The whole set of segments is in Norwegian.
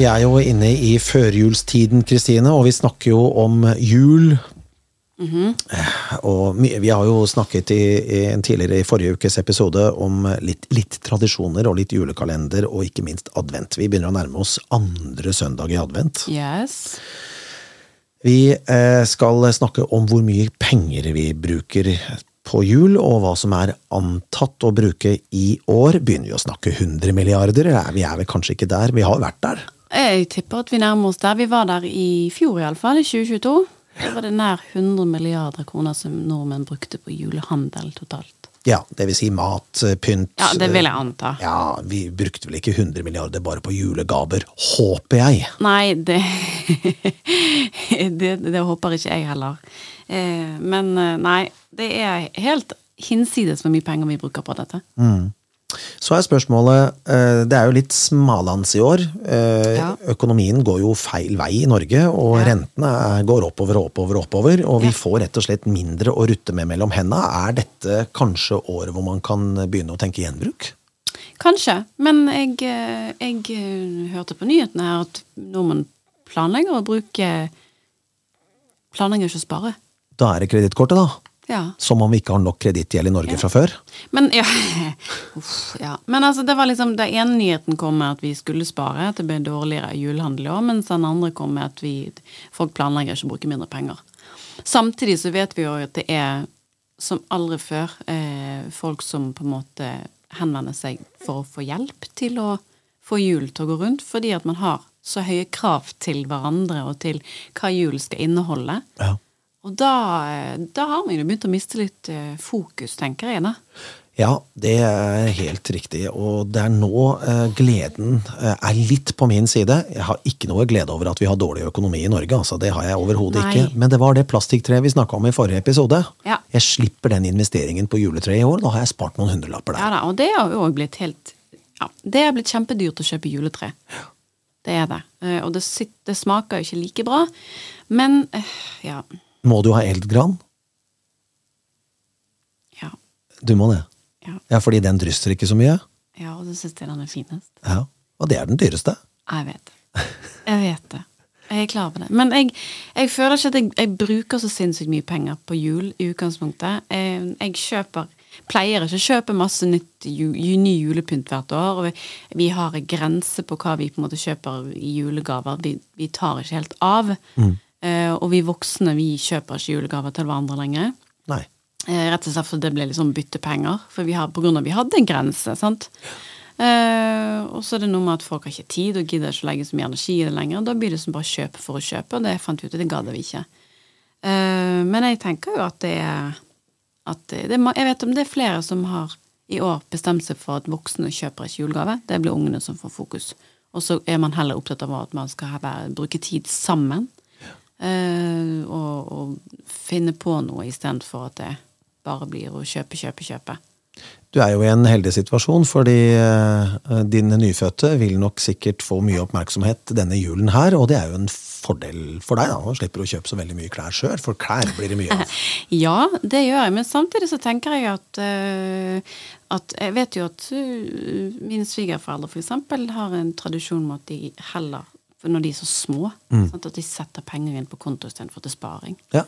Vi er jo inne i førjulstiden, Kristine, og vi snakker jo om jul. Og vi har jo snakket i, i en tidligere i forrige ukes episode om litt, litt tradisjoner og litt julekalender, og ikke minst advent. Vi begynner å nærme oss andre søndag i advent. Yes. Vi eh, skal snakke om hvor mye penger vi bruker på jul, og hva som er antatt å bruke i år. Begynner vi å snakke 100 milliarder? Vi er vel kanskje ikke der? Vi har vært der. Jeg tipper at vi nærmer oss der. Vi var der i fjor iallfall, i 2022. Da var det nær 100 milliarder kroner som nordmenn brukte på julehandel totalt. Ja, det vil si mat, eh, pynt Ja, det vil jeg anta. Ja, vi brukte vel ikke 100 milliarder bare på julegaver, håper jeg. Nei, det, det Det håper ikke jeg heller. Eh, men eh, nei, det er helt hinsides hvor mye penger vi bruker på dette. Så er spørsmålet eh, Det er jo litt smalans i år. Eh, Ja. Økonomien går jo feil vei i Norge, og Ja. rentene går oppover og oppover og oppover, og vi Ja. får rett og slett mindre å rutte med mellom hendene. Er dette kanskje året hvor man kan begynne å tenke gjenbruk? Kanskje, men jeg, eh, jeg hørte på nyhetene her at nordmenn planlegger å bruke Planlegger ikke å spare. Da er det kredittkortet, da. Ja. Som om vi ikke har nok kredittgjeld i Norge fra før. Men ja, Uff, ja. Men altså, det var liksom Den ene nyheten kom med at vi skulle spare, at det ble dårligere julehandel i år, mens den andre kom med at vi, folk planlegger ikke å bruke mindre penger. Samtidig så vet vi jo at det er, som aldri før, eh, folk som på en måte henvender seg for å få hjelp til å få jul til å gå rundt, fordi at man har så høye krav til hverandre og til hva jul skal inneholde. Ja. Og da, eh, da har man jo begynt å miste litt eh, fokus, tenker jeg. da. Ja, det er helt riktig, og det er nå eh, gleden eh, er litt på min side. Jeg har ikke noe glede over at vi har dårlig økonomi i Norge, altså det har jeg overhodet ikke. Men det var det plastikktreet vi snakka om i forrige episode. Ja. Jeg slipper den investeringen på juletreet i år, da har jeg spart noen hundrelapper der. Ja da, og det har jo blitt helt Ja, det er blitt kjempedyrt å kjøpe juletre. Det er det. Og det, det smaker jo ikke like bra. Men ja. Må du ha eldgran? Ja. Du må det. Ja, Ja, fordi den drysser ikke så mye. ja og du syns den er finest. Ja, Og det er den dyreste. Jeg vet det. Jeg vet det. Jeg er klar over det. Men jeg, jeg føler ikke at jeg, jeg bruker så sinnssykt mye penger på jul i utgangspunktet. Jeg, jeg kjøper Pleier ikke å kjøpe masse nytt ju, ny julepynt hvert år. Og vi, vi har en grense på hva vi på en måte kjøper i julegaver. Vi, vi tar ikke helt av. Eh, og vi voksne vi kjøper ikke julegaver til hverandre lenger. Nei. Eh, rett og slett fordi det ble liksom byttepenger. For vi har, på grunn av vi hadde en grense. sant? Eh, og så er det noe med at folk har ikke tid og gidder ikke å legge så mye energi i det lenger. Da blir det som bare kjøpe for å kjøpe, og det fant vi ut at det gadd vi ikke. Eh, men jeg tenker jo at det er at det, det, Jeg vet om det er flere som har i år bestemt seg for at voksne kjøper ikke julegave. Det blir ungene som får fokus. Og så er man heller opptatt av at man skal være, bruke tid sammen. Eh, og, og finne på noe istedenfor at det bare blir å kjøpe, kjøpe, kjøpe. Du er jo i en heldig situasjon, fordi uh, dine nyfødte vil nok sikkert få mye oppmerksomhet denne julen her, og det er jo en fordel for deg, da. Nå slipper å kjøpe så veldig mye klær sjøl, for klær blir det mye av. Ja, det gjør jeg, men samtidig så tenker jeg at, uh, at Jeg vet jo at mine svigerforeldre for eksempel har en tradisjon med at de heller for når de er så små, sant, at de setter penger inn på konto istedenfor til sparing. Ja.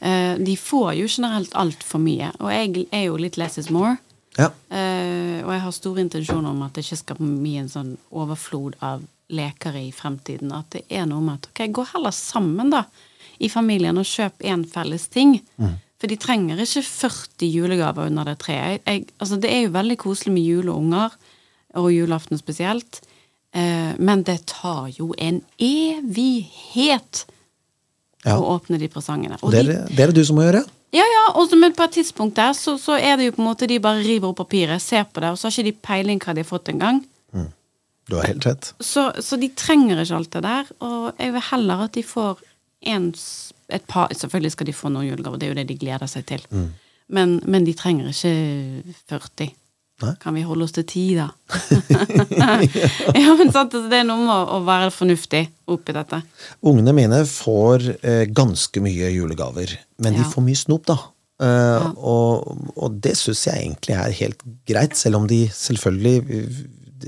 Eh, de får jo generelt altfor mye, og jeg er jo litt less is more. ja. Eh, og jeg har store intensjoner om at det ikke skal bli en sånn overflod av leker i fremtiden. At det er noe med at ok, gå heller sammen, da, i familien, og kjøp én felles ting. For de trenger ikke 40 julegaver under det treet. Jeg, altså, det er jo veldig koselig med juleunger, og julaften spesielt. Eh, men det tar jo en evighet Ja. å åpne de presangene. Og Det er, det er det du som må gjøre. ja, ja, og så- men på et tidspunkt der så, så er det jo på en måte de bare river opp papiret, ser på det, og så har ikke de peiling hva de har fått engang. Du har helt rett. Så, så de trenger ikke alt det der, og jeg vil heller at de får en, et par Selvfølgelig skal de få noen julegaver, det er jo det de gleder seg til. Men, men de trenger ikke 40. Nei. Kan vi holde oss til ti, da? ja, men sant, altså, det er noe med å, være fornuftig oppi dette. Ungene mine får eh, ganske mye julegaver, men de får mye snop, da. Eh, og, og det syns jeg egentlig er helt greit, selv om de selvfølgelig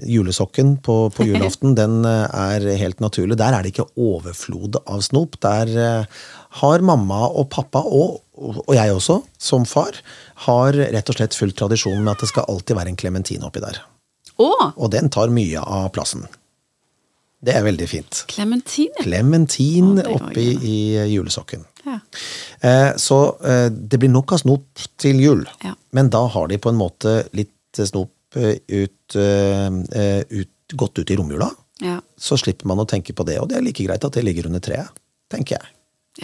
julesokken på, på julaften, den eh, er helt naturlig. Der er det ikke overflod av snop. Der eh, har mamma og pappa, og, og jeg også, som far, har rett og slett fulgt tradisjonen med at det skal alltid være en klementin oppi der. Åh! Og den tar mye av plassen. Det er veldig fint. Klementin? Klementin Å, oppi i julesokken. Ja. Eh, Så eh, det blir nok av snop til jul, Ja. men da har de på en måte litt snop eh, ut, eh, eh, ut, gått ut i romjula. Ja. Så slipper man å tenke på det, og det er like greit at det ligger under treet, tenker jeg.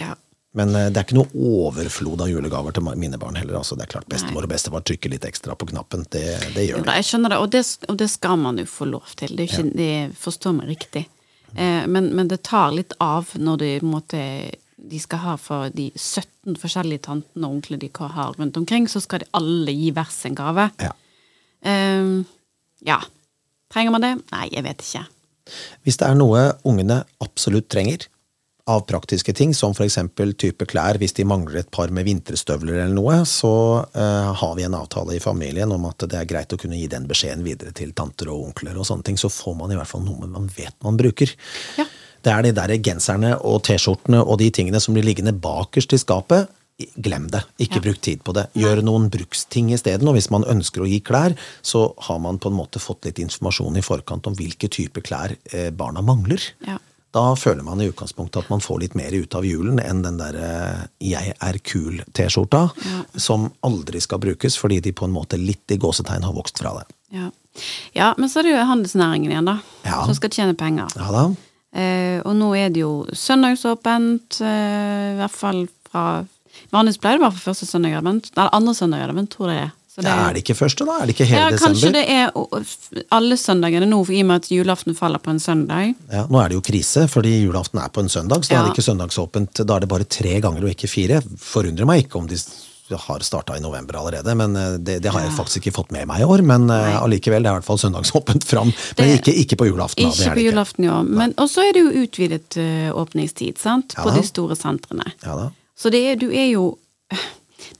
ja. Men eh, det er ikke noe overflod av julegaver til mine barn heller. altså Det er klart Bestemor og bestefar trykker litt ekstra på knappen. Det, det gjør de. jeg skjønner det, og det, og det skal man jo få lov til. Det ikke, det forstår meg riktig. Eh, men, men det tar litt av når de, måtte, de skal ha for de 17 forskjellige tantene og onklene de har rundt omkring, så skal de alle gi hver sin gave. Ja. Eh, ja. Trenger man det? Nei, jeg vet ikke. Hvis det er noe ungene absolutt trenger, av praktiske ting, som f.eks. type klær, hvis de mangler et par med vinterstøvler eller noe, så eh, har vi en avtale i familien om at det er greit å kunne gi den beskjeden videre til tanter og onkler og sånne ting, så får man i hvert fall noe man vet man bruker. Ja. Det er de der genserne og T-skjortene og de tingene som blir liggende bakerst i skapet. Glem det. Ikke Ja. bruk tid på det. Gjør noen bruksting isteden. Og hvis man ønsker å gi klær, så har man på en måte fått litt informasjon i forkant om hvilke typer klær eh, barna mangler. Ja. Da føler man i utgangspunktet at man får litt mer ut av julen enn den derre 'jeg er kul'-T-skjorta, som aldri skal brukes fordi de på en måte litt i gåsetegn har vokst fra det. Ja. ja, men så er det jo handelsnæringen igjen, da. Ja. Som skal tjene penger. Ja da. Eh, og nå er det jo søndagsåpent, eh, i hvert fall fra Vanligvis pleier det bare for første søndag i advent, eller andre søndag i advent, tror jeg det er. Så Det er det ikke første, da? Er det ikke hele ja, kanskje det er alle søndagene nå, i og med at julaften faller på en søndag. Ja, Nå er det jo krise, fordi julaften er på en søndag, så da er det ikke søndagsåpent. Da er det bare tre ganger og ikke fire. Forundrer meg ikke om de har starta i november allerede, men eh, det, det har jeg Ja. faktisk ikke fått med meg i år. Men allikevel, det er i hvert fall søndagsåpent fram. Men ikke, ikke på julaften. da, det Ikke på julaften i år. Men, og så er det jo utvidet uh, åpningstid, sant? Ja På de store sentrene. Ja. Så det er, du er jo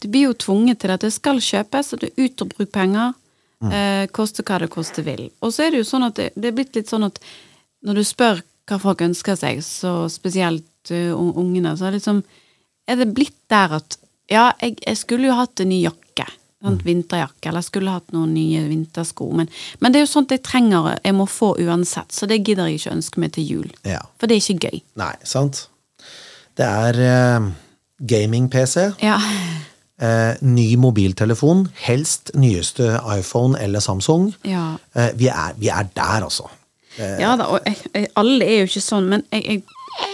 Du blir jo tvunget til at det skal kjøpes, at du er ute og bruker penger. Mm. Eh, koste hva det koste vil. Og så er det jo sånn at det, det er blitt litt sånn at når du spør hva folk ønsker seg, så spesielt uh, ungene, så er det liksom Er det blitt der at ja, jeg, jeg skulle jo hatt en ny jakke. Mm. Sant? Vinterjakke, eller jeg skulle hatt noen nye vintersko. Men, men det er jo sånt jeg trenger, jeg må få uansett, så det gidder jeg ikke ønske meg til jul. Ja. For det er ikke gøy. Nei, sant. Det er uh, gaming-PC, Ja. Eh, ny mobiltelefon, helst nyeste iPhone eller Samsung. Ja. Eh, vi, er, vi er der, altså. Ja da, og jeg, jeg, alle er jo ikke sånn, men jeg,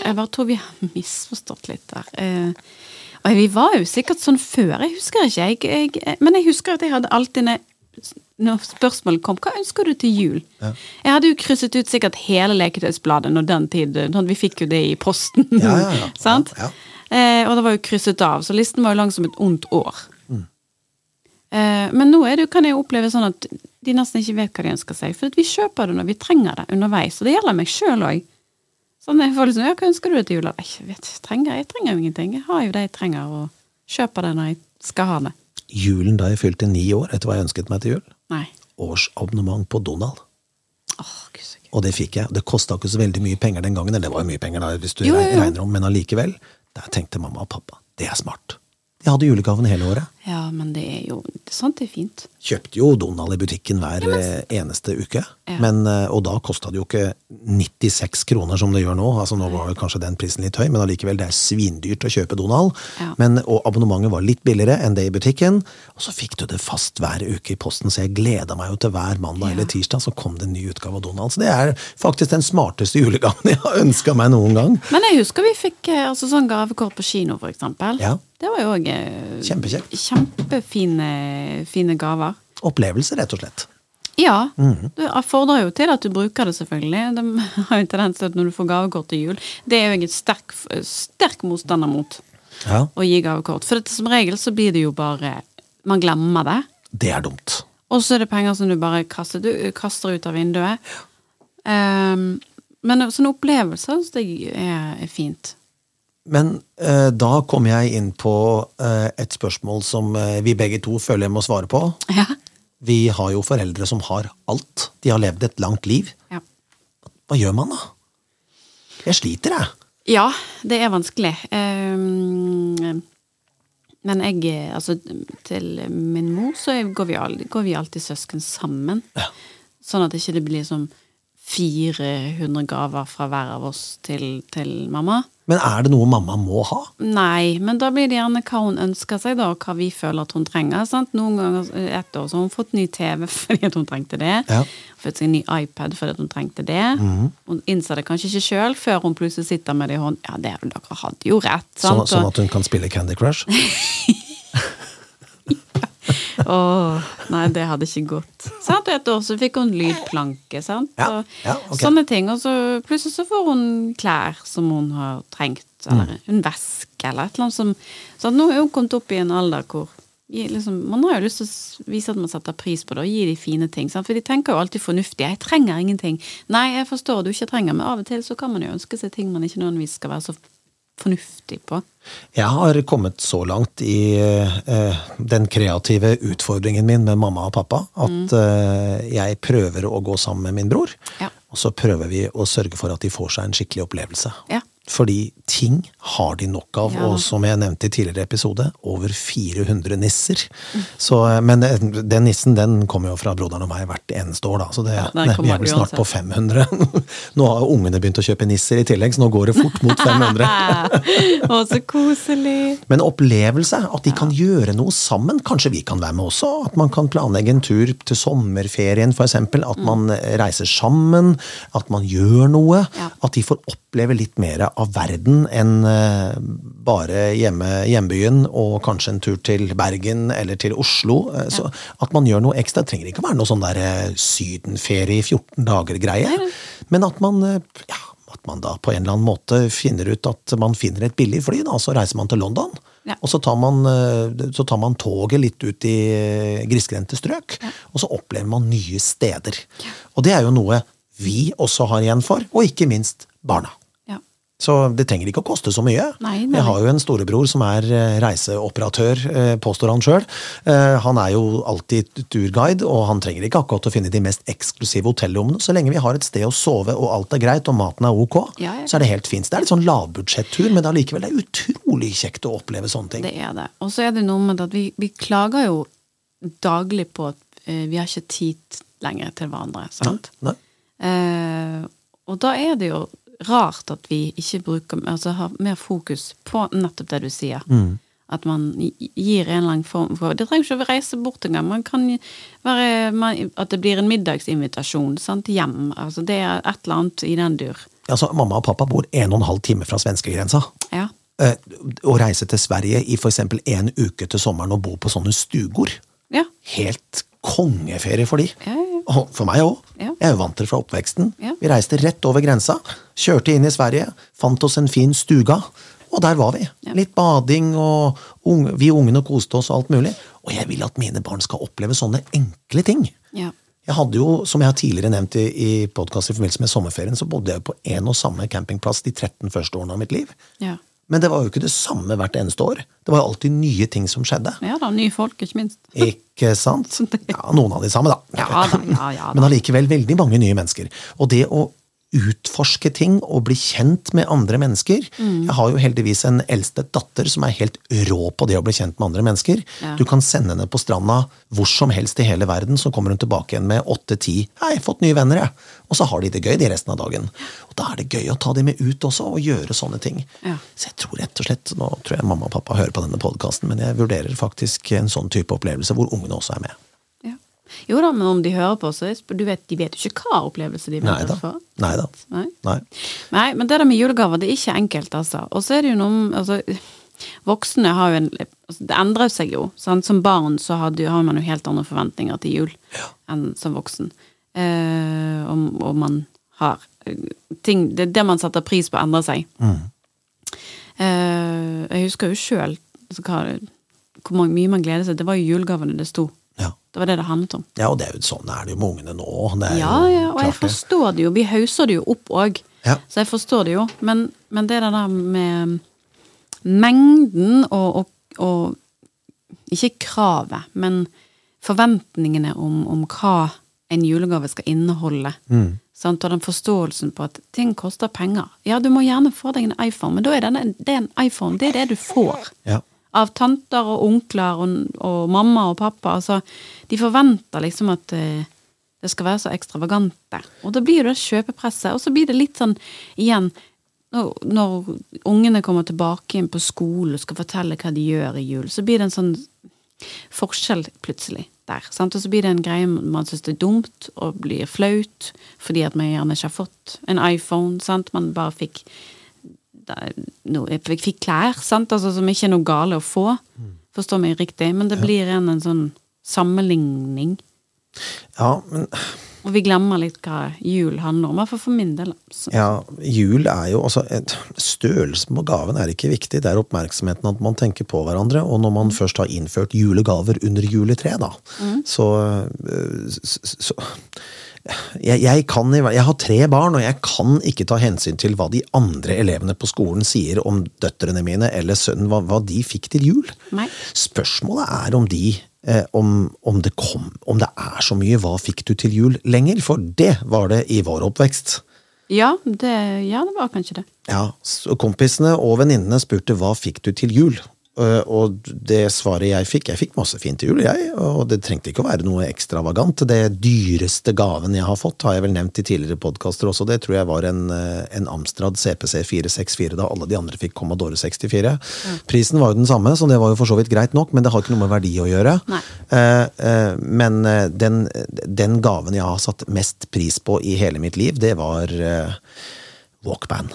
jeg, bare tror vi har misforstått litt der. Eh, og vi var jo sikkert sånn før, jeg husker ikke. Jeg, men jeg husker at jeg hadde alltid når, spørsmålet kom, hva ønsker du til jul? Jeg hadde jo krysset ut sikkert hele Leketøysbladet når den tid, vi fikk jo det i posten. Ja, ja, Eh, og det var jo krysset av, så listen var jo lang som et ondt år. Eh, men nå det, jo- kan jeg oppleve sånn at de nesten ikke vet hva de ønsker seg. For vi kjøper det når vi trenger det underveis. Og det gjelder meg sjøl òg. Sånn jeg får liksom, ja, hva ønsker du deg til jul? Jeg vet, trenger, jeg trenger jo ingenting. Jeg har jo det jeg trenger, og kjøper det når jeg skal ha det. Julen da jeg fylte ni år, etter hva jeg ønsket meg til jul? Nei. Årsabonnement på Donald. Åh, gud. Og det fikk jeg. Det kosta ikke så veldig mye penger den gangen, eller det var jo mye penger da, hvis du Jo, jo, jo. regner om, men allikevel. Der tenkte mamma og pappa, det er smart. De hadde julegaven hele året. Ja, men det er jo Sånt er fint. Kjøpte jo Donald i butikken hver eh, eneste uke, Ja. men, eh, og da kosta det jo ikke 96 kroner som det gjør nå. altså Nå var vel kanskje den prisen litt høy, men allikevel, det er svindyrt å kjøpe Donald. Ja. Men, og abonnementet var litt billigere enn det i butikken, og så fikk du det fast hver uke i posten, så jeg gleda meg jo til hver mandag eller tirsdag så kom det en ny utgave av Donald. Så det er faktisk den smarteste julegaven jeg har ønska meg noen gang. Men jeg husker vi fikk eh, altså, sånn gavekort på kino, for eksempel. Ja. Det var jo òg Kjempekjekt. Kjempefine fine gaver. Opplevelse, rett og slett. Ja. Mhm. Det fordrer jo til at du bruker det, selvfølgelig. De har jo tendens til at når du får gavekort til jul Det er jo jeg en sterk, sterk motstander mot, Ja, å gi gavekort. For som regel så blir det jo bare Man glemmer det. Det er dumt. Og så er det penger som du bare kaster, du, kaster ut av vinduet. Um, men sånne opplevelser syns jeg er, er fint. Men eh, da kommer jeg inn på eh, et spørsmål som eh, vi begge to føler jeg må svare på. Ja. Vi har jo foreldre som har alt. De har levd et langt liv. Ja. Hva gjør man da? Jeg sliter, jeg. Ja, det er vanskelig. Ehm, men jeg Altså, til min mor så går vi, al- går vi alltid søsken sammen. Ja. Sånn at det ikke blir som 400 gaver fra hver av oss til, til mamma. Men er det noe mamma må ha? Nei, men da blir det gjerne hva hun ønsker seg, da, og hva vi føler at hun trenger. Sant? Noen ganger et år så har hun fått ny TV fordi hun trengte det. Ja. Fått seg en ny iPad fordi hun trengte det. Mm. Hun innser det kanskje ikke sjøl før hun plutselig sitter med det i hånden. Ja, det, dere hadde jo rett. Sånn, sånn at hun kan spille Candy Crush? Åh, nei, det hadde ikke gått. Sant? Og et år så fikk hun lydplanke, sant. Ja, ja, okay. Sånne ting. Og så plutselig så får hun klær som hun har trengt, eller Mm. en veske, eller et eller annet som Så nå er hun kommet opp i en alder hvor liksom, Man har jo lyst til å vise at man setter pris på det, og gi de fine ting. Sant? For de tenker jo alltid fornuftig. 'Jeg trenger ingenting'. Nei, jeg forstår du ikke trenger, men av og til så kan man jo ønske seg ting man ikke nødvendigvis skal være så fornuftig på. Jeg har kommet så langt i eh, den kreative utfordringen min med mamma og pappa at eh, jeg prøver å gå sammen med min bror. Ja. Og så prøver vi å sørge for at de får seg en skikkelig opplevelse. Ja. Fordi ting har de nok av, Ja. og som jeg nevnte i tidligere episode, over 400 nisser. Så, eh, men eh, den nissen den kommer jo fra broderen og meg hvert eneste år, da. Så det, Ja, nei, vi er vel snart på 500. Nå har ungene begynt å kjøpe nisser i tillegg, så nå går det fort mot 500. Å, så koselig. Men opplevelse, at de kan gjøre noe sammen. Kanskje vi kan være med også. At man kan planlegge en tur til sommerferien, f.eks. At man reiser sammen. At man gjør noe. At de får oppleve litt mer av verden enn eh, bare hjemme, hjembyen og kanskje en tur til Bergen eller til Oslo. Eh, Så at man gjør noe ekstra. Det trenger ikke være noe sånn der eh, sydenferie i 14 dager-greie. Men at man ja, at man da på en eller annen måte finner ut at man finner et billig fly, da, så reiser man til London. Ja. Og så tar, man, så tar man toget litt ut i grisgrendte strøk, og så opplever man nye steder. Og det er jo noe vi også har igjen for, og ikke minst barna. Så det trenger ikke å koste så mye. Nei, nei. Jeg har jo en storebror som er eh, reiseoperatør, eh, påstår han sjøl. Han er jo alltid turguide, og han trenger ikke akkurat å finne de mest eksklusive hotellrommene. Så lenge vi har et sted å sove og alt er greit og maten er ok, Ja, ja. så er det helt fint. Det er litt sånn lavbudsjettur, men allikevel det er utrolig kjekt å oppleve sånne ting. Det er det. Og så er det noe med at vi, vi klager jo daglig på at eh, vi har ikke tid lenger til hverandre. sant? Nei? Eh, og da er det jo rart at vi ikke bruker Altså har mer fokus på nettopp det du sier. At man gir en eller annen form for Det trenger ikke å reise bort engang. Man kan være man, At det blir en middagsinvitasjon sant, hjem. Altså det er et eller annet i den dur. Altså, mamma og pappa bor en og en halv time fra svenskegrensa. Ja. Eh, Å reise til Sverige i f.eks. en uke til sommeren og bo på sånne stugor. Ja. Helt kongeferie for de. Ja, ja. Og for meg òg. Ja. Jeg er jo vant til det fra oppveksten. Vi reiste rett over grensa, kjørte inn i Sverige, fant oss en fin stuga, og der var vi. Litt bading, og unge, vi ungene koste oss og alt mulig. Og jeg vil at mine barn skal oppleve sånne enkle ting. ja. Jeg hadde jo, som jeg har tidligere nevnt i, i podkast i forbindelse med sommerferien, så bodde jeg på en og samme campingplass de 13 første årene av mitt liv. Men det var jo ikke det samme hvert eneste år. Det var jo alltid nye ting som skjedde. Ja da, nye folk, ikke minst. Ikke sant? Ja, Noen av de samme, da. Ja da, ja, ja da. Men allikevel veldig mange nye mennesker. Og det å utforske ting og bli kjent med andre mennesker Mm. Jeg har jo heldigvis en eldste datter som er helt rå på det å bli kjent med andre mennesker. Ja. Du kan sende henne på stranda hvor som helst i hele verden, så kommer hun tilbake igjen med åtte-ti 'Hei, fått nye venner', jeg. Og så har de det gøy de resten av dagen. Og da er det gøy å ta dem med ut også, og gjøre sånne ting. Ja. Så jeg tror rett og slett, Nå tror jeg mamma og pappa hører på denne podkasten, men jeg vurderer faktisk en sånn type opplevelse hvor ungene også er med. Ja. Jo da, men om de hører på, så du vet, de vet jo ikke hva opplevelse de venter for. Nei da. Nei. Nei. Nei, men det der med julegaver, det er ikke enkelt, altså. Og så er det jo noe altså, Voksne har jo en altså, Det endrer seg jo. Sant? Som barn så hadde, har man jo helt andre forventninger til jul enn som voksen. Eh, og, og man har eh, ting Det, det man setter pris på, endrer seg. Eh, jeg husker jo sjøl altså, hvor mye man gleder seg. Det var jo julegavene det sto. Det var det det handlet om. ja, og det er jo sånn er det jo med ungene nå. Det Ja, ja, og jeg forstår det jo. Vi hauser det jo opp òg. Ja. Så jeg forstår det jo. Men, men det der med mengden og, og, og Ikke kravet, men forventningene om, om hva en julegave skal inneholde. Sant? Og den forståelsen på at ting koster penger. Ja, du må gjerne få deg en iPhone, men da er denne, det er en iPhone, det er det du får. Ja. Av tanter og onkler og, og mamma og pappa. Altså, de forventer liksom at uh, det skal være så ekstravagante. Og da blir det kjøpepresset. Og så blir det litt sånn igjen når, når ungene kommer tilbake inn på skole og skal fortelle hva de gjør i jul, så blir det en sånn forskjell plutselig der. Sant? Og så blir det en greie man syns er dumt og blir flaut fordi at man gjerne ikke har fått en iPhone. Sant? Man bare fikk jeg fikk klær, sant? Altså, som ikke er noe gale å få. Forstår meg riktig. Men det blir en, en sånn sammenligning. ja, men Og vi glemmer litt hva jul handler om. I for min del. Så. Ja, jul er jo altså Størrelsen på gaven er ikke viktig, det er oppmerksomheten at man tenker på hverandre. Og når man først har innført julegaver under juletreet, da, øh, så, så jeg, jeg, kan, jeg har tre barn, og jeg kan ikke ta hensyn til hva de andre elevene på skolen sier om døtrene mine eller sønnen, hva, hva de fikk til jul. Nei. Spørsmålet er om de eh, om, om, det kom, om det er så mye 'hva fikk du til jul' lenger, for det var det i vår oppvekst. Ja, det, ja, det var kanskje det. Ja, så kompisene og venninnene spurte hva fikk du til jul? Eh, Og det svaret jeg fikk, jeg fikk masse fint til jul, jeg, og det trengte ikke å være noe ekstravagant. Det dyreste gaven jeg har fått, har jeg vel nevnt i tidligere podkaster også, det tror jeg var en, eh, en Amstrad CPC 464, da alle de andre fikk Commodore 64. Prisen var jo den samme, så det var jo for så vidt greit nok, men det har ikke noe med verdi å gjøre. Eh, eh, Men eh, den, den gaven jeg har satt mest pris på i hele mitt liv, det var eh, Walkman.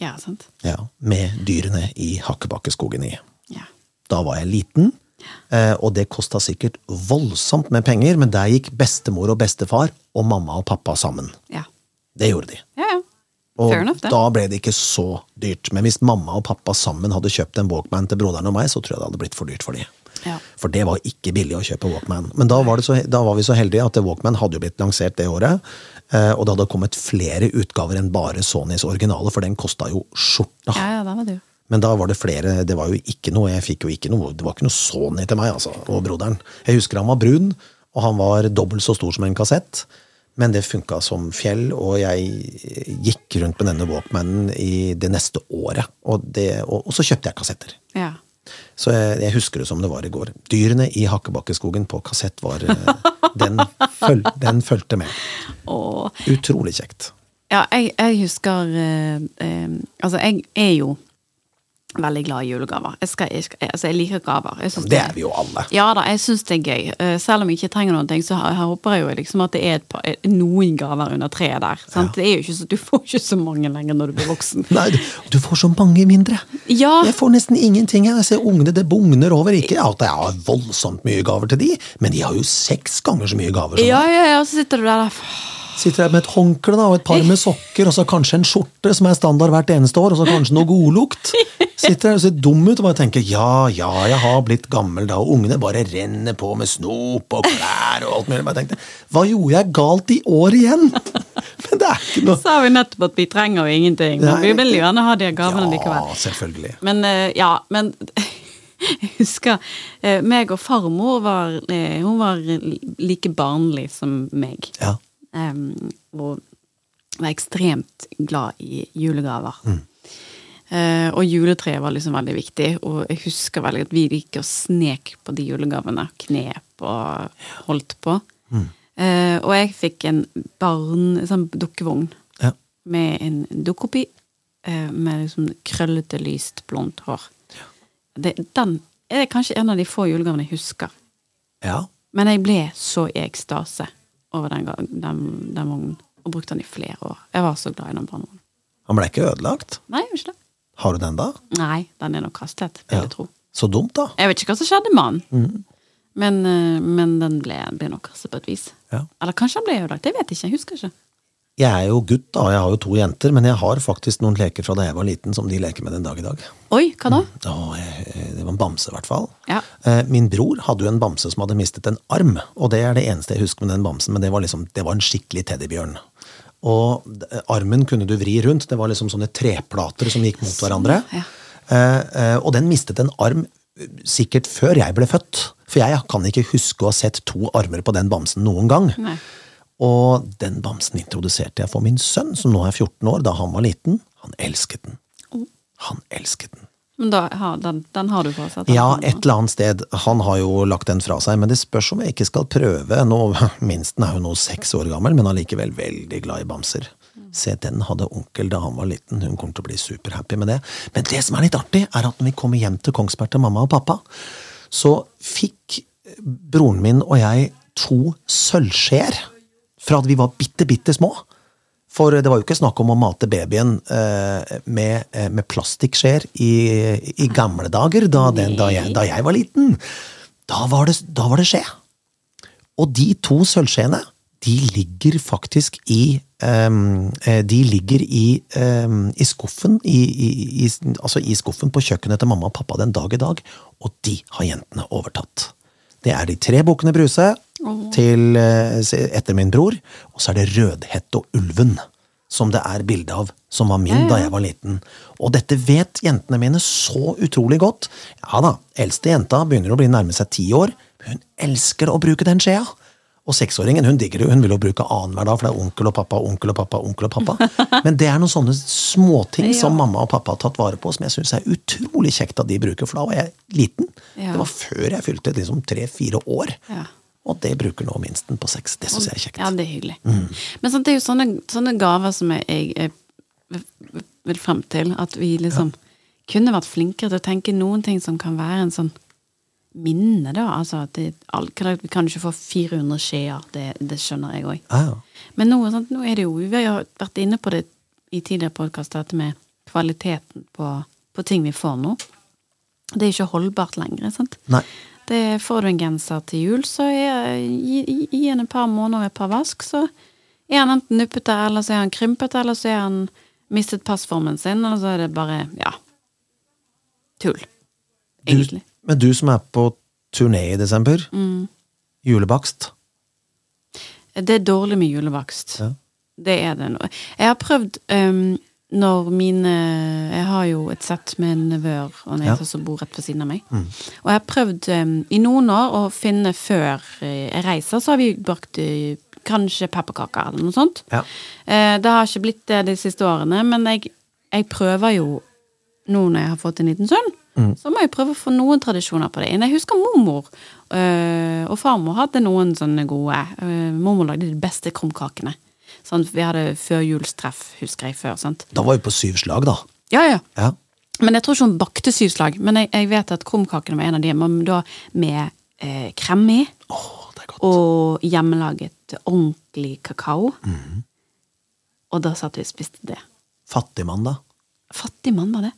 Ja, sant. Ja, med dyrene i Hakkebakkeskogen i. Da var jeg liten, eh, og det kosta sikkert voldsomt med penger, men der gikk bestemor og bestefar og mamma og pappa sammen. Ja. Det gjorde de. Ja, ja. Og enough, da ble det ikke så dyrt. Men hvis mamma og pappa sammen hadde kjøpt en Walkman til broderen og meg, så tror jeg det hadde blitt for dyrt for dem. Ja. For det var ikke billig å kjøpe Walkman. Men da var, det så, da var vi så heldige at Walkman hadde jo blitt lansert det året. eh, Og det hadde kommet flere utgaver enn bare Sonys originale, for den kosta jo skjorta. Ja, ja, det var det jo. Men da var det flere, det var jo ikke noe, jeg fikk jo ikke noe, det var ikke noe Sony til meg, altså, og broderen. Jeg husker han var brun, og han var dobbelt så stor som en kassett. Men det funka som fjell, og jeg gikk rundt med denne Walkmanen i det neste året. Og, det, og, og så kjøpte jeg kassetter. Ja. Så jeg, jeg husker det som det var i går. Dyrene i Hakkebakkeskogen på kassett var eh, den, føl, den fulgte med. Åh. Utrolig kjekt. Ja, jeg, jeg husker eh, eh, Altså, jeg er jo veldig glad i julegaver. Jeg, skal, jeg, skal, altså, jeg liker gaver. Jeg Det er vi jo alle. Ja da, jeg syns det er gøy. Eh, selv om jeg ikke trenger noen ting, så her, håper jeg jo liksom at det er par, eh, noen gaver under treet der. Sant? Det er jo ikke så, du får ikke så mange lenger når du blir voksen. Nei, du, du får så mange mindre. Ja. Jeg får nesten ingenting. Jeg ser ungene, det bugner over. Ikke at jeg har voldsomt mye gaver til de, men de har jo seks ganger så mye gaver som Ja, meg. ja, ja, så sitter du der, der. Sitter jeg med et håndkle da, og et par med sokker, og så kanskje en skjorte som er standard hvert eneste år, og så kanskje noe godlukt. Sitter der og ser dum ut og bare tenker ja, ja, jeg har blitt gammel da, og ungene bare renner på med snop og klær og alt mulig. Jeg bare tenkte, hva gjorde jeg galt i år igjen? Men det er ikke noe Sa vi nettopp at vi trenger jo ingenting. Men vi vil jo gjerne ha de gavene likevel. Ja, selvfølgelig. Men eh, ja, men jeg husker eh, meg og farmor var eh, Hun var like barnlig som meg. Ja. Um, og var ekstremt glad i julegaver. Eh, og juletreet var liksom veldig viktig, og jeg husker veldig at vi gikk og snek på de julegavene. Knep og holdt på. Eh, og jeg fikk en barn, sånn dukkevogn Ja. med en dukkopi eh, med liksom krøllete, lyst, blondt hår. Det, den er kanskje en av de få julegavene jeg husker. ja. Men jeg ble så i ekstase over den, den, den vognen, og brukte den i flere år. Jeg var så glad i den barnevognen. Han ble ikke ødelagt. Nei, ikke det. Har du den da? Nei, den er nok kastet, vil jeg tro. Så dumt, da. Jeg vet ikke hva som skjedde med den, men, eh, men den ble, ble nok kastet på et vis. Ja. Eller kanskje den ble ødelagt, jeg vet ikke, jeg husker ikke. Jeg er jo gutt, da, jeg har jo to jenter, men jeg har faktisk noen leker fra da jeg var liten som de leker med den dag i dag. Oi, hva da? Å, jeg, det var en bamse, i hvert fall. Ja. Eh, Min bror hadde jo en bamse som hadde mistet en arm, og det er det eneste jeg husker med den bamsen, men det var liksom, det var en skikkelig teddybjørn. Og armen kunne du vri rundt, det var liksom sånne treplater som gikk mot hverandre. ja. Eh, eh, Og den mistet en arm sikkert før jeg ble født. For jeg kan ikke huske å ha sett to armer på den bamsen noen gang. Nei. Og den bamsen introduserte jeg for min sønn, som nå er 14 år, da han var liten. Han elsket den. Han elsket den. Men da, ha, den, den har du fortsatt? Ja, et eller annet sted. Han har jo lagt den fra seg, men det spørs om jeg ikke skal prøve. Nå, minsten er jo nå seks år gammel, men allikevel veldig glad i bamser. Se, den hadde onkel da han var liten. Hun kommer til å bli superhappy med det. Men det som er litt artig, er at når vi kommer hjem til Kongsberg til mamma og pappa, så fikk broren min og jeg to sølvskjeer fra at vi var bitte, bitte små. For det var jo ikke snakk om å mate babyen eh, med, eh, med plastikkskjeer i, i gamle dager, da, den, da, jeg, da jeg var liten. Da var det, da var det skje. Og de to sølvskjeene, de ligger faktisk i eh, De ligger i, um, i skuffen i, altså i skuffen på kjøkkenet til mamma og pappa den dag i dag, og de har jentene overtatt. Det er de tre bukkene Bruse til, eh, etter min bror, og så er det Rødhette og Ulven, som det er bilde av, som var min da jeg var liten. Og dette vet jentene mine så utrolig godt. Ja da, eldste jenta begynner å bli nærme seg ti år, hun elsker å bruke den skjea. Og seksåringen hun digger det, hun vil jo bruke annenhver dag, for det er onkel og pappa, onkel og pappa, onkel og pappa. Men det er noen sånne småting som mamma og pappa har tatt vare på, som jeg syns er utrolig kjekt at de bruker, for da var jeg liten. Ja. Det var før jeg fylte liksom tre-fire år. Ja. Og det bruker nå minsten på seks. Det syns jeg er kjekt. Ja, det er hyggelig. Men sånn, det er jo sånne, sånne gaver som jeg, jeg, vil frem til. At vi liksom kunne vært flinkere til å tenke noen ting som kan være en sånn minne, da. Altså at det, vi kan ikke få 400 skjeer, det, det skjønner jeg òg. Ja, ja. Men nå, sånn, nå er det jo Vi har jo vært inne på det i tidligere podkast, dette med kvaliteten på, på ting vi får nå. Det er ikke holdbart lenger. sant? Nei. Det Får du en genser til jul, så gi, gi- han et par måneder et par vask, så er han enten nuppete, eller så er han krympete, eller så er han mistet passformen sin, eller så er det bare, ja Tull. Egentlig. Du, men du som er på turné i desember, Mm. julebakst Det er dårlig med julebakst. Ja. Det er det. nå. Jeg har prøvd um, når mine Jeg har jo et sett med nevøer og nieser Ja. som bor rett ved siden av meg. Og jeg har prøvd um, i noen år å finne før eh, jeg reiser, så har vi bakt eh, kanskje pepperkaker eller noe sånt. Ja. Uh, det har ikke blitt det de siste årene, men jeg, jeg prøver jo nå når jeg har fått en liten sønn, så må jeg prøve å få noen tradisjoner på det. Jeg husker mormor øh, og farmor hadde noen sånne gode. Mormor lagde de beste krumkakene. Sånn, vi hadde førjulstreff, husker jeg før. sant? Da var vi på syv slag, da. Ja, ja. Ja. Men jeg tror ikke hun bakte syv slag. Men jeg, jeg vet at krumkakene var en av de, men da med eh, krem i. Oh, det er godt. Og hjemmelaget ordentlig kakao. Og da satt vi og spiste det. Fattigmann, da? Fattig mann, var det.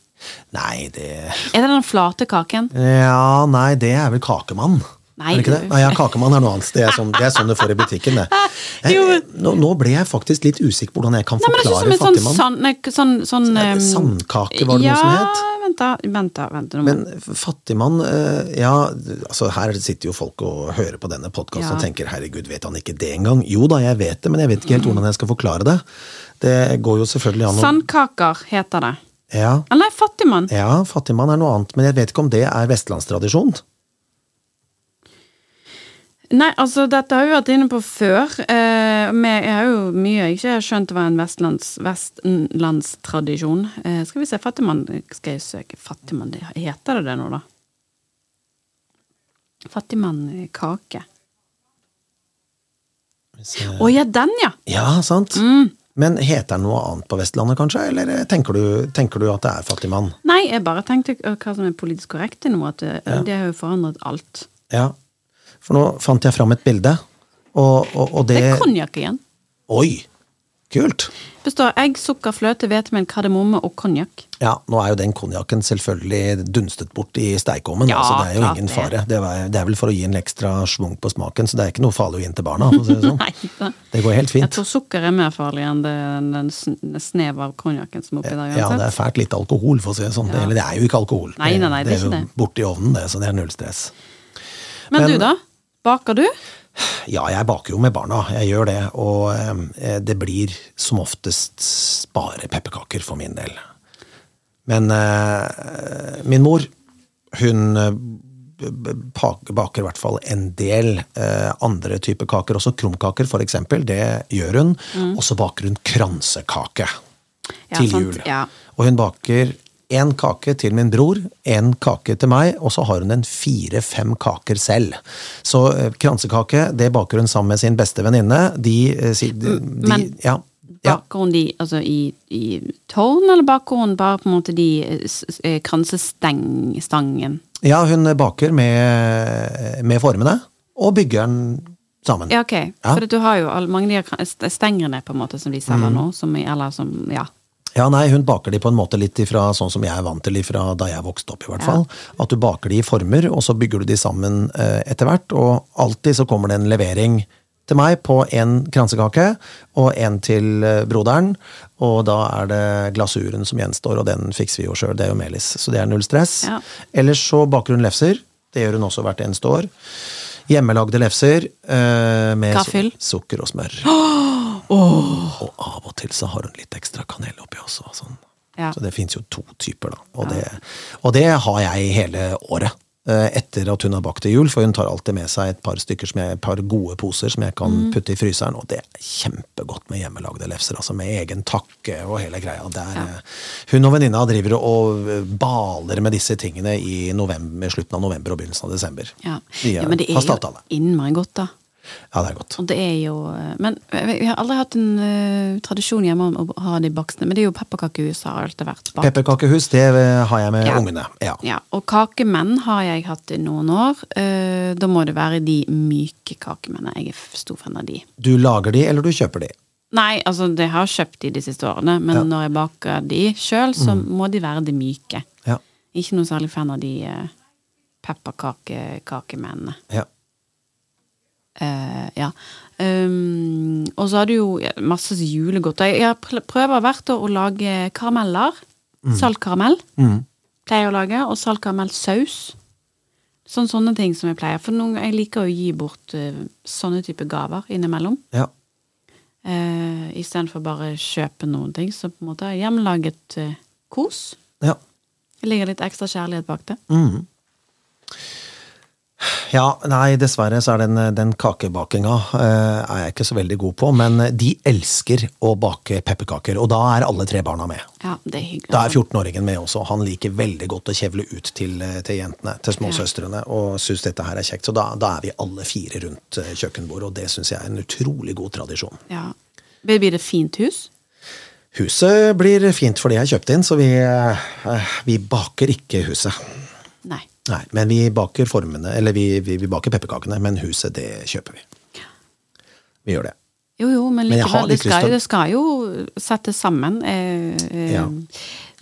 Nei, det Er det den flate kaken? Ja, nei, det er vel kakemann. Nei, er det ikke det? Nei, ja, kakemann er noe annet. Det er sånn, det er sånn du får i butikken, det. Jeg, Nå, nå ble jeg faktisk litt usikker på hvordan jeg kan forklare sånn, fattigmann. nei, sånn, sånn det ehm, Sandkake, var det noe som het? Ja, vent da, vent da, vent. Men fattigmann eh, Ja, altså her sitter jo folk og hører på denne podkasten Ja. og tenker 'herregud, vet han ikke det engang'? Jo da, jeg vet det, men jeg vet ikke helt hvordan jeg skal forklare det. Det går jo selvfølgelig an å Sandkaker heter det. ja, Eller fattigmann. ja, fattigmann er noe annet, men jeg vet ikke om det er vestlandstradisjon. Nei, altså, dette har vi vært inne på før. Eh, med, jeg har jo mye jeg ikke har skjønt var en vestlands, vestlandstradisjon. Eh, skal vi se, fattigmann Skal jeg søke fattigmann? Heter det det nå, da? Fattigmann-kake. Å ja, den, ja! Ja, sant? Mm. Men heter den noe annet på Vestlandet, kanskje? Eller tenker du, tenker du at det er fattigmann? Nei, jeg bare tenkte øh, hva som er politisk korrekt i noe. At det, det har jo forandret alt. Ja. For nå fant jeg fram et bilde, og, og, og det Det er konjakk igjen. Oi! Kult! Består egg, sukker, fløte, hvetemel, kardemomme og konjakk. Ja, nå er jo den konjakken selvfølgelig dunstet bort i steikeovnen, Ja, så det er jo ingen fare. Det er, det er vel for å gi en ekstra schwung på smaken, så det er ikke noe farlig å gi den til barna. Si det, sånn. Nei, det går helt fint. Jeg tror sukker er mer farlig enn det, den snev av konjakken som er oppi der. Ja, det er fælt lite alkohol, for å si det sånn. Ja. Eller det er jo ikke alkohol. Nei, nei, nei, det er jo ikke det. borti ovnen, det, så det er null stress. Men, men- du, da? Baker du? Ja, jeg baker jo med barna, jeg gjør det, og eh, det blir som oftest bare pepperkaker for min del. Men eh, min mor, Hun eh, baker i hvert fall en del eh, andre typer kaker, også krumkaker for eksempel. Det gjør hun. Og så baker hun kransekake Mm. Ja, til jul. ja. Og hun baker én kake til min bror, én kake til meg, og så har hun en fire-fem kaker selv. Så eh, kransekake det baker hun sammen med sin beste venninne. De, eh, de, de Men- ja, ja. Baker hun de altså, i, i tårn, eller baker hun bare på en måte de eh, kransestang-stangen? ja, hun baker med, med formene, og bygger den sammen. Ja, ok. Ja. For du har jo all, mange av de stengene på en måte som de selger Mm. nå, som, eller som, ja. Ja, nei, hun baker de på en måte litt ifra sånn som jeg er vant til ifra da jeg vokste opp, i hvert fall. At du baker de i former, og så bygger du de sammen eh, etter hvert. Og alltid så kommer det en levering til meg på en kransekake og en til eh, broderen. Og da er det glasuren som gjenstår, og den fikser vi jo sjøl. Det er jo melis, så det er null stress. Ja. Ellers så baker hun lefser. Det gjør hun også hvert eneste år. Hjemmelagde lefser eh, med su- sukker og smør. Og av og til så har hun litt ekstra kanel oppi også. Sånn. Ja. Så det fins jo to typer, da. Og, det, og det har jeg hele året. eh, Etter at hun har bakt til jul, for hun tar alltid med seg et par jeg, et par gode poser som jeg kan Mm. putte i fryseren. Og det er kjempegodt med hjemmelagde lefser, altså med egen takke og hele greia. Der, er, eh, Hun og venninna driver og baler med disse tingene i november, slutten av november og begynnelsen av desember. Ja. De ja, men det er jo innmari godt, da. Ja, det er godt. Og det er jo eh, Men vi har aldri hatt en uh, tradisjon hjemme om å ha de baksene. Men det er jo pepperkakehus har alltid vært bakt. Pepperkakehus, det eh, har jeg med Ja. ungene. Ja. Ja, og kakemenn har jeg hatt i noen år. Uh, da må det være de myke kakemennene. Jeg er stor fan av de. Du lager de, eller du kjøper de? Nei, altså, jeg har kjøpt de de siste årene, men Ja. når jeg baker de sjøl, så må de være de myke. Ja. Ikke noe særlig fan av de uh, pepperkakemennene. ja. Eh, ja. Um, og så har du jo masse julegodt. Jeg, prøver hvert år å lage karameller. Saltkaramell pleier jeg å lage, og saltkaramellsaus. Sånn sånne ting som jeg pleier. For noen, jeg liker å gi bort uh, sånne type gaver innimellom. ja. Uh, Istedenfor bare kjøpe noen ting. Så på en måte hjemmelaget uh, kos. ja. Det ligger litt ekstra kjærlighet bak det. Ja, nei, dessverre så er den, den kakebakinga eh, er jeg ikke så veldig god på, men de elsker å bake pepperkaker, og da er alle tre barna med. Ja, det er hyggelig. Da er 14-åringen med også. Han liker veldig godt å kjevle ut til, eh, til jentene, til småsøstrene, og syns dette her er kjekt. Så da, da er vi alle fire rundt eh, kjøkkenbordet, og det syns jeg er en utrolig god tradisjon. Ja. Blir det fint hus? Huset blir fint fordi jeg kjøpte inn, så vi, eh, vi baker ikke huset. Nei. Nei, men vi baker formene, eller vi, vi, vi baker pepperkakene, men huset, det kjøper vi. Vi gjør det. Jo, jo, men likevel, det skal, det skal jo settes sammen. Eh, eh, Ja.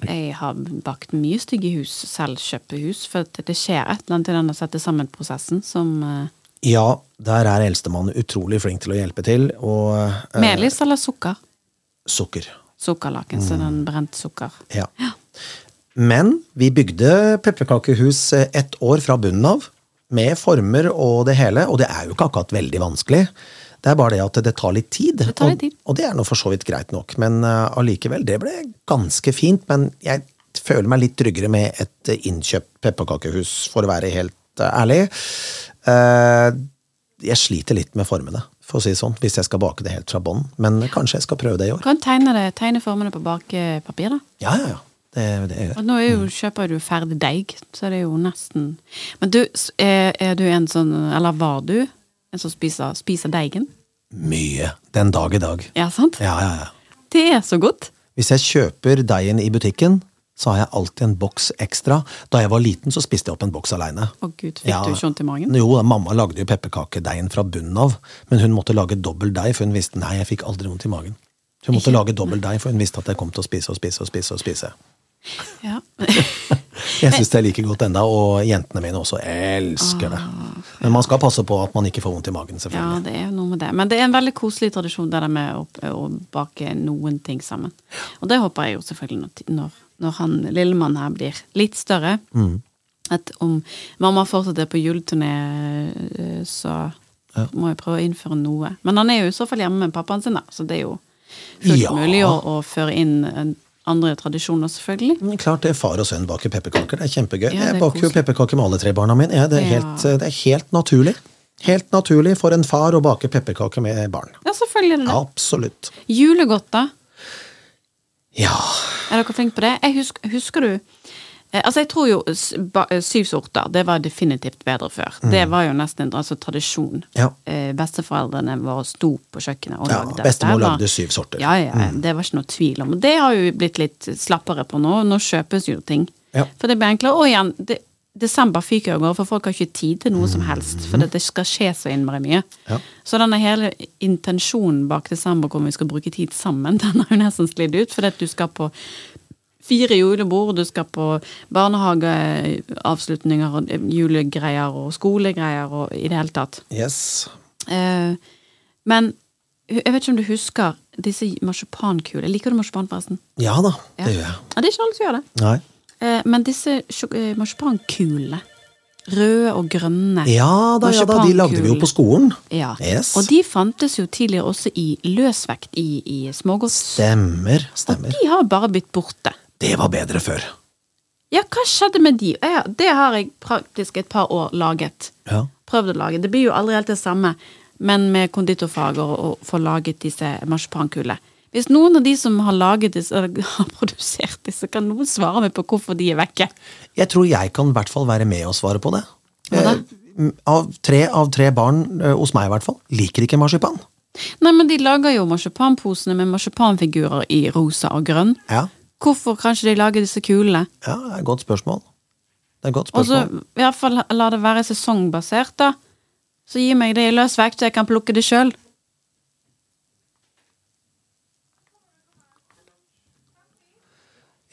Jeg har bakt mye stygge hus, selv kjøpe hus, for at det skjer et eller annet i denne sette sammen-prosessen som eh, Ja, der er eldstemann utrolig flink til å hjelpe til, og eh, Melis eller sukker? sukker. Sukkerlaken, så Mm. den brent sukker. Ja. Ja. Men vi bygde pepperkakehus eh, ett år fra bunnen av, med former og det hele, og det er jo ikke akkurat veldig vanskelig. Det er bare det at det tar litt tid, Det tar litt tid. Og, og det er nå for så vidt greit nok. Men allikevel, uh, det ble ganske fint. Men jeg føler meg litt tryggere med et eh, innkjøpt pepperkakehus, for å være helt uh, ærlig. Uh, jeg sliter litt med formene, for å si det sånn, hvis jeg skal bake det helt fra bånn. Men kanskje jeg skal prøve det i år. Du kan tegne, det, tegne formene på bakepapir, da. Ja, ja, ja. Det, det. Og nå jo, kjøper du ferdig deig, så det er jo nesten Men du, er, er du en sånn Eller var du en som spiser, spiser deigen? Mye. Den dag i dag. Ja, sant? Ja, ja, ja. Det er så godt. Hvis jeg kjøper deigen i butikken, så har jeg alltid en boks ekstra. Da jeg var liten, så spiste jeg opp en boks aleine. Å gud, fikk du ikke vondt i magen? Jo, mamma lagde jo pepperkakedeigen fra bunnen av, men hun måtte lage dobbel deig, for hun visste nei, jeg fikk aldri vondt i magen. Hun måtte Ikke? lage dobbel deig, for hun visste at jeg kom til å spise og spise og spise. og spise. Ja. Jeg syns det er like godt enda, og jentene mine også elsker det. Men man skal passe på at man ikke får vondt i magen, ja, det er noe med det. Men det er en veldig koselig tradisjon, det der med å, å bake noen ting sammen. Og det håper jeg jo selvfølgelig når, når, han lillemann her blir litt større. Mm. At om mamma fortsatt er på juleturné, eh, så må jeg prøve å innføre noe. Men han er jo i så fall hjemme med pappaen sin, da, så det er jo fullt Ja. mulig å, å føre inn andre tradisjoner, selvfølgelig. Klart det, far og sønn baker pepperkaker. Det er kjempegøy. Ja, det er jeg baker jo pepperkaker med alle tre barna mine. Ja, det, er helt, det er helt naturlig. Helt naturlig for en far å bake pepperkaker med barn. Ja, selvfølgelig er det. Absolutt. Julegodt, da? Ja. Er dere flinke på det? Jeg husker, husker du Altså, jeg tror jo eh, syv sorter, det var definitivt bedre før. Det var jo nesten en altså, tradisjon. Mm. Ja. Eh, besteforeldrene våre sto på kjøkkenet og Ja, lagde. bestemor lagde syv sorter. Ja, Ja, ja, det var ikke noe tvil om. Det har jo blitt litt slappere på nå. Nå kjøpes jo ting. Ja. For det blir enklere. Og igjen, det, desember fyker av gårde, for folk har ikke tid til noe som helst. For det, skal skje så innmari mye. Mm. Ja. Så denne hele intensjonen bak desember, hvor vi skal bruke tid sammen, den har jo nesten sklidd ut. Fordi at du skal på fire julebord, du skal på barnehageavslutninger og julegreier og skolegreier og i det hele tatt. Yes. Eh, men jeg vet ikke om du husker disse marsipankulene. Liker du marsipan, forresten? Ja da, Ja. det gjør jeg. Ja, det er ikke alle som gjør det. Nei. Eh, men disse eh, marsipankulene, røde og grønne Ja da, ja da, de lagde vi jo på skolen. Ja. Yes. Og de fantes jo tidligere også i løsvekt i, i smågods. Stemmer, Og de har bare blitt borte. Det var bedre før. Ja, hva skjedde med de? Ja, det har jeg praktisk et par år laget. Ja. Prøvd å lage. Det blir jo aldri helt det samme, men med konditorfager og, å få laget disse marsipankulene. Hvis noen av de som har laget disse, eller har produsert disse, kan noen svare meg på hvorfor de er vekke? Jeg tror jeg kan i hvert fall være med og svare på det. Eh, Av tre av tre barn, eh, hos meg i hvert fall, liker ikke marsipan. Nei, men de lager jo marsipanposene med marsipanfigurer i rosa og grønn. Ja, Hvorfor kan ikke de lage disse kulene? ja det er et godt spørsmål. Det er et godt spørsmål. Og så i hvert fall la det være sesongbasert, da. Så gi meg det i løs vekt, så jeg kan plukke det sjøl.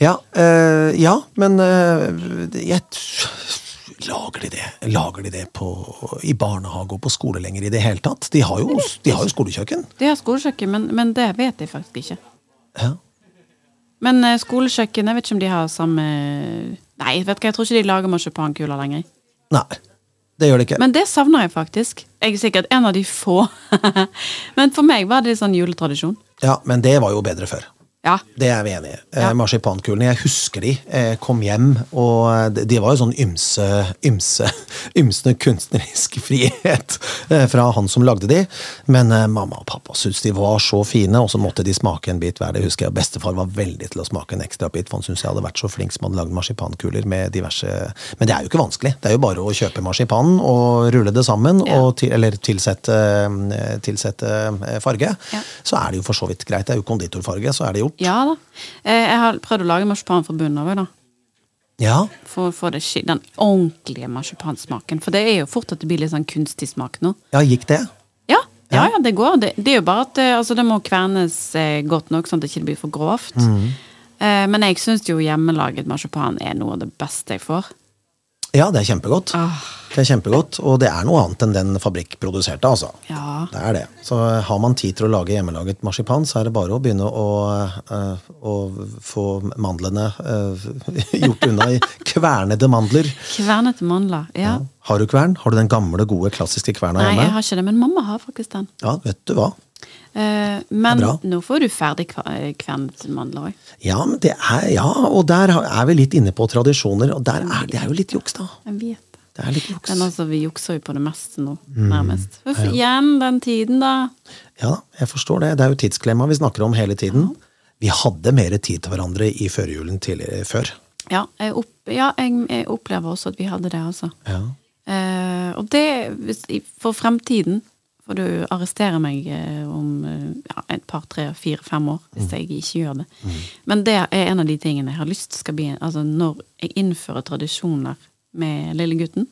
Ja, øh, ja men øh, jeg Lager de det Lager de det på, i barnehage og på skole lenger i det hele tatt? De har jo, de har jo skolekjøkken. De har skolekjøkken, men, men det vet jeg faktisk ikke. Ja. Men eh, skolekjøkken, jeg vet ikke om de har samme Nei, vet du hva, jeg tror ikke de lager marsipankuler lenger. Nei, det gjør de ikke. Men det savner jeg faktisk. Jeg er sikkert en av de få. men for meg var det sånn juletradisjon. Ja, Men det var jo bedre før. Ja. Det er vi enig i. Eh, Ja. Marsipankulene, jeg husker de. Eh, kom hjem, og de, de var jo sånn ymse, ymse, ymse kunstnerisk frihet eh, fra han som lagde de. Men eh, mamma og pappa syntes de var så fine, og så måtte de smake en bit hver. Det husker jeg. Bestefar var veldig til å smake en ekstra bit, for han syntes jeg hadde vært så flink som hadde lagd marsipankuler med diverse Men det er jo ikke vanskelig. Det er jo bare å kjøpe marsipan og rulle det sammen, Ja. og til, eller tilsette, eh, tilsette eh, farge. Så er det jo for så vidt greit. Det er jo konditorfarge, så er det gjort. Ja da. Eh, Jeg har prøvd å lage marsipan fra bunnen av, òg, da. Ja, For å få det, den ordentlige marsipansmaken. For det er jo fort at det blir litt sånn kunstig smak nå. ja gikk det? Ja, ja, ja det går. Det, det er jo bare at eh, altså, det må kvernes eh, godt nok, sånn at det ikke blir for grovt. Mm. men jeg syns jo hjemmelaget marsipan er noe av det beste jeg får. Ja, det er kjempegodt. Ah. Det er kjempegodt, Og det er noe annet enn den fabrikkproduserte, altså. Ja. Det er det. Så har man tid til å lage hjemmelaget marsipan, så er det bare å begynne å, eh, å få mandlene uh, gjort unna i kvernede mandler. Kvernete mandler. Ja. Har du kvern? Har du den gamle, gode, klassiske kverna Nei, jeg har ikke det, men mamma har faktisk den. Ja, vet du hva. Eh, men nå får du ferdig eh, mandler òg. Ja, ja, og der er vi litt inne på tradisjoner, og der er, det er jo litt juks, da. Jeg vet det. Er litt juks. Men altså, vi jukser jo på det meste nå, Mm. nærmest. For Igjen den tiden, da. Ja jeg forstår det. Det er jo tidsklemma vi snakker om hele tiden. Vi hadde mer tid til hverandre i førjulen før. Ja, jeg, opp, ja jeg, jeg opplever også at vi hadde det, altså. Ja. Eh, og det, for fremtiden får du arresterer meg eh, om eh, ja, et par, tre, fire, fem år, hvis jeg ikke gjør det. Men det er en av de tingene jeg har lyst skal bli Altså når jeg innfører tradisjoner med lille gutten,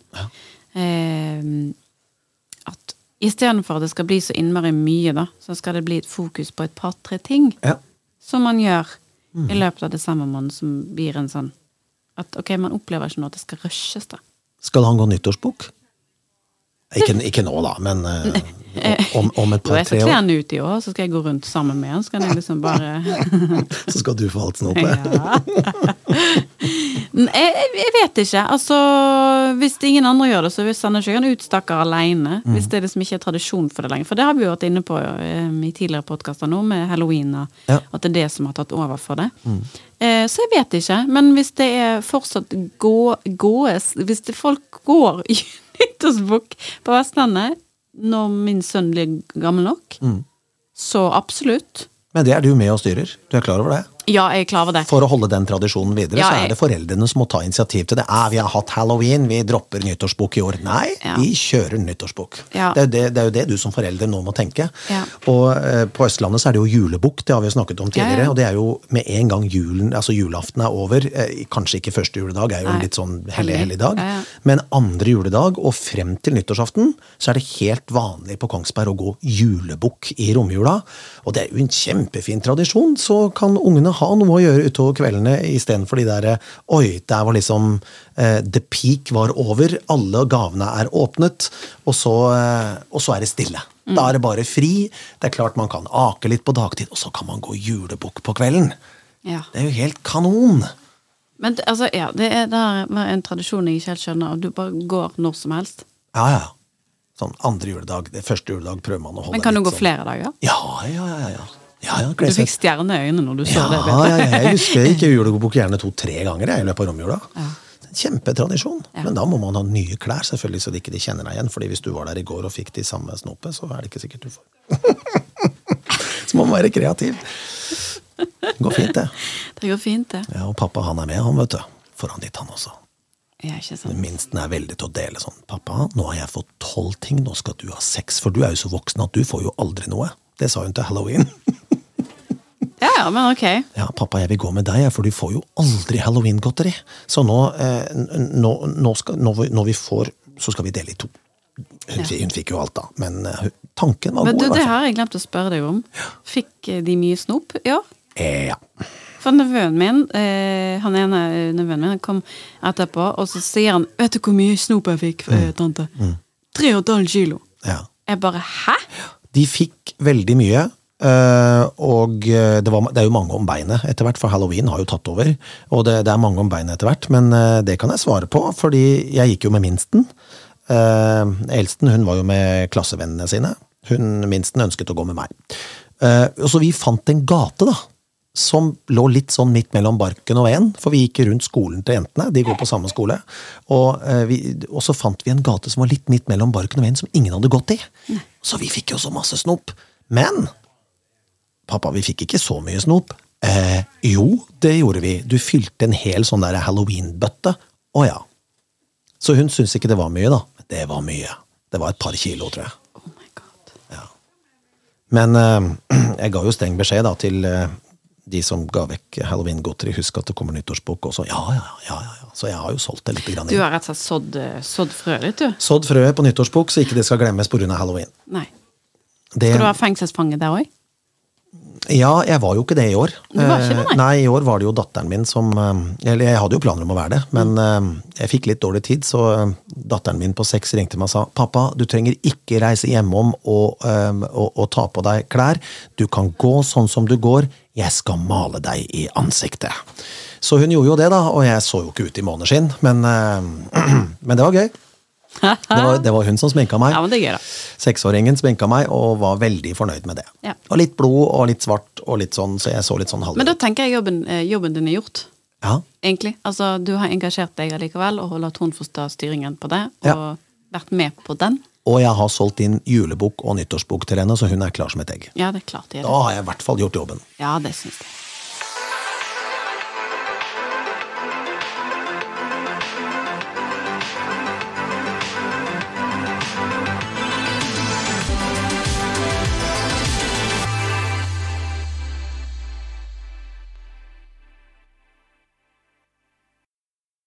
eh, at istedenfor at det skal bli så innmari mye, da, så skal det bli et fokus på et par-tre ting ja. som man gjør i løpet av desembermåneden, som blir en sånn at ok, man opplever ikke nå at det skal rushes, da. Skal han gå nyttårsbok? Ikke, ikke nå, da, men eh, om, om et par-tre par-tre skal kle han ut i år, så skal jeg gå rundt sammen med han. Så kan jeg liksom bare så skal du få alt snopet. ja. Jeg, jeg vet ikke. Altså, hvis ingen andre gjør det, så sender ikke jeg en utstakker alene. Mm. Hvis det liksom ikke er tradisjon for det lenger. For det har vi jo vært inne på um, i tidligere podkaster nå, med halloween, Ja. Mm. at det er det som har tatt over for det. Eh, så jeg vet ikke. Men hvis det er fortsatt gå, gåes Hvis det folk går i nyttårsbukk på Vestlandet når min sønn blir gammel nok, Mm. så absolutt. Men det er du med og styrer. Du er klar over det? Ja, jeg er klar over det. For å holde den tradisjonen videre, Ja, så er det foreldrene som må ta initiativ til det. Ah, vi har hatt halloween, vi dropper nyttårsbok i år. Nei, Ja. vi kjører nyttårsbok. Ja. Det, er det, det er jo det du som forelder nå må tenke. Og eh, på Østlandet så er det jo julebukk, det har vi jo snakket om tidligere. Og det er jo med en gang julen, altså julaften er over, eh, kanskje ikke første juledag, er jo en Nei. litt sånn hellig, Hellig. dag, men andre juledag og frem til nyttårsaften så er det helt vanlig på Kongsberg å gå julebukk i romjula. Og det er jo en kjempefin tradisjon, så kan ungene ha noe å gjøre utover kveldene istedenfor de der Oi, der var liksom eh, the peak var over, alle gavene er åpnet, og så, eh, og så er det stille. Da er det bare fri. Det er klart man kan ake litt på dagtid, og så kan man gå julebukk på kvelden. Ja. Det er jo helt kanon! Men altså, ja, det er, det er en tradisjon jeg ikke helt skjønner. og Du bare går når som helst. Ja, ja. Sånn andre juledag, det første juledag prøver man å holde Men kan du gå sånn- flere dager? Ja, ja, ja. ja. Ja, ja Du fikk stjerne i øynene når du så det. ja, jeg husker jeg gikk julebukk gjerne to-tre ganger jeg, i løpet av romjula. Kjempetradisjon. Men da må man ha nye klær, selvfølgelig, så de ikke kjenner deg igjen. Fordi hvis du var der i går og fikk de samme snopet, så er det ikke sikkert du får. så man må være kreativ. Det går fint, det. Det går fint, det. Ja, Og pappa han er med, han, vet du. Foran ditt, han også. Ja, ikke sant. Minsten er veldig til å dele sånn. 'Pappa, nå har jeg fått tolv ting, nå skal du ha seks.' For du er jo så voksen at du får jo aldri noe. Det sa hun til halloween. Ja, ja, men ok. Ja, pappa, jeg vil gå med deg, for du får jo aldri halloween-godteri. Så nå, eh, nå, nå skal, når, vi, når vi får, så skal vi dele i to. Hun, ja. hun fikk jo alt, da. Men eh, tanken var Men god. du, det har jeg glemt å spørre deg om. Fikk eh, de mye snop i år? Eh, ja. For nevøen min, eh, han ene eh, nevøen min, han kom etterpå, og så sier han 'Vet du hvor mye snop jeg fikk, mm. tante?' Og et kilo. ja. Jeg bare 'hæ?' De fikk veldig mye. Eh, og eh, det, var, det er jo mange om beinet etter hvert, for halloween har jo tatt over. Og det, det er mange om beinet etter hvert, men uh, det kan jeg svare på, fordi jeg gikk jo med minsten. Uh, eldsten hun var jo med klassevennene sine. Hun minsten ønsket å gå med meg. Og så vi fant en gate, da. Som lå litt sånn midt mellom barken og veien, for vi gikk rundt skolen til jentene. De går på samme skole. Og, vi, og så fant vi en gate som var litt midt mellom barken og veien, som ingen hadde gått i. Så vi fikk jo så masse snop. Men Pappa, vi fikk ikke så mye snop. Eh, jo, det gjorde vi. Du fylte en hel sånn der halloween-bøtte. Å ja. Så hun syntes ikke det var mye, da. Det var mye. Det var et par kilo, tror jeg. Oh my god. Ja. Men eh, jeg ga jo streng beskjed da til eh, de som ga vekk halloween-godteri. Husk at det kommer nyttårsbok også. Ja, ja, ja, ja, ja. Så jeg har jo solgt det litt. Grann Du har rett og slett sådd, eh, sådd frø litt, du. Sådd frøet på nyttårsbok, så ikke det skal glemmes pga. halloween. Nei. Det, Skal du ha fengselsfange der òg? Ja, jeg var jo ikke det i år. Du var ikke det, nei? Eh, nei, i år var det jo datteren min som eh, Eller jeg hadde jo planer om å være det, men Mm. eh, jeg fikk litt dårlig tid, så datteren min på seks ringte meg og sa pappa, du trenger ikke reise hjemom og, og, og ta på deg klær. Du kan gå sånn som du går. Jeg skal male deg i ansiktet. Så hun gjorde jo det, da, og jeg så jo ikke ut i måneskinn, men, men det var gøy. Det var, det var hun som sminka meg. Ja, men det er gøy, da. Seksåringen sminka meg og var veldig fornøyd med det. Ja. Og litt blod og litt svart, og litt sånn, så jeg så litt sånn halvdød Men da tenker jeg jobben, eh, jobben din er gjort. Ja. egentlig. Altså, du har engasjert deg allikevel og latt hun ta styringen på det, og Ja. vært med på den. Og jeg har solgt inn julebok og nyttårsbok til henne, så hun er klar som et egg. Ja, det er klart det er Da har jeg i hvert fall gjort jobben. Ja, det synes jeg.